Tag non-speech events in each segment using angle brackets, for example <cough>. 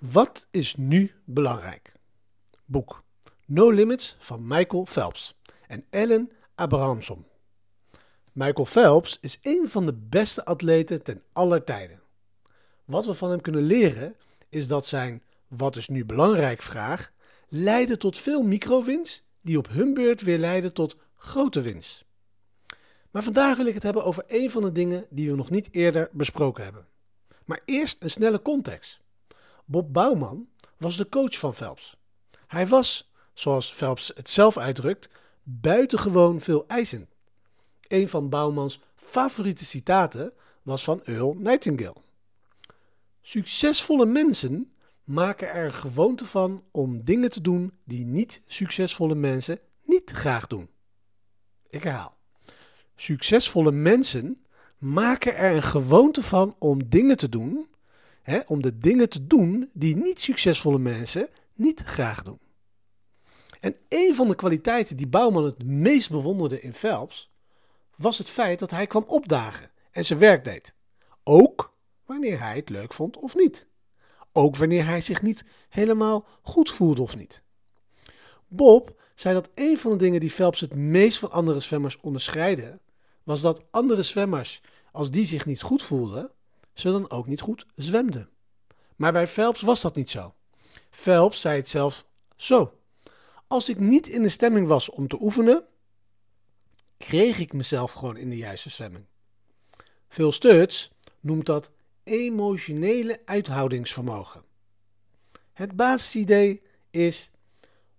Wat is nu belangrijk? Boek No Limits van Michael Phelps en Ellen Abrahamson. Michael Phelps is een van de beste atleten ten aller tijden. Wat we van hem kunnen leren is dat zijn wat is nu belangrijk vraag leidde tot veel microwins die op hun beurt weer leiden tot grote wins. Maar vandaag wil ik het hebben over een van de dingen die we nog niet eerder besproken hebben. Maar eerst een snelle context. Bob Bouwman was de coach van Phelps. Hij was, zoals Phelps het zelf uitdrukt, buitengewoon veel eisend. Een van Bouwmans favoriete citaten was van Earl Nightingale. Succesvolle mensen maken er gewoonte van om dingen te doen die niet succesvolle mensen niet graag doen. Ik herhaal. Succesvolle mensen maken er een gewoonte van om dingen te doen Hè, om de dingen te doen die niet succesvolle mensen niet graag doen. En een van de kwaliteiten die Bouwman het meest bewonderde in Phelps was het feit dat hij kwam opdagen en zijn werk deed. Ook wanneer hij het leuk vond of niet. Ook wanneer hij zich niet helemaal goed voelde of niet. Bob zei dat een van de dingen die Phelps het meest van andere zwemmers onderscheidde, was dat andere zwemmers, als die zich niet goed voelden, ze dan ook niet goed zwemden. Maar bij Phelps was dat niet zo. Phelps zei het zelfs zo. Als ik niet in de stemming was om te oefenen, kreeg ik mezelf gewoon in de juiste stemming. Phil Stutz noemt dat emotionele uithoudingsvermogen. Het basisidee is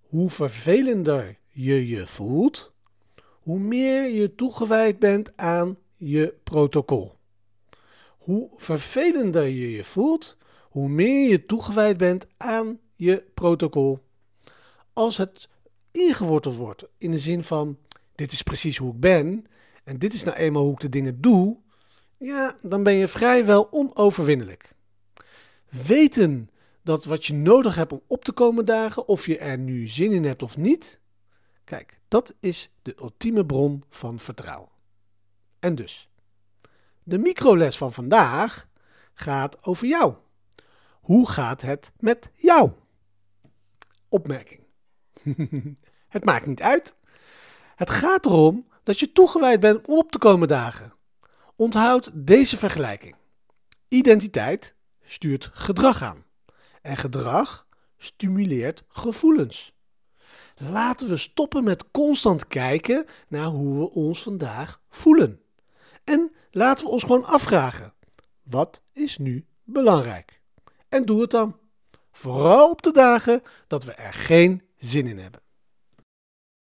hoe vervelender je je voelt, hoe meer je toegewijd bent aan je protocol hoe vervelender je je voelt, hoe meer je toegewijd bent aan je protocol. Als het ingeworteld wordt in de zin van: dit is precies hoe ik ben en dit is nou eenmaal hoe ik de dingen doe, ja, dan ben je vrijwel onoverwinnelijk. Weten dat wat je nodig hebt om op te komen dagen, of je er nu zin in hebt of niet, kijk, dat is de ultieme bron van vertrouwen. En dus, de microles van vandaag gaat over jou. Hoe gaat het met jou? Opmerking. <laughs> het maakt niet uit. Het gaat erom dat je toegewijd bent om op te komen dagen. Onthoud deze vergelijking. Identiteit stuurt gedrag aan. En gedrag stimuleert gevoelens. Laten we stoppen met constant kijken naar hoe we ons vandaag voelen. En laten we ons gewoon afvragen: wat is nu belangrijk? En doe het dan. Vooral op de dagen dat we er geen zin in hebben.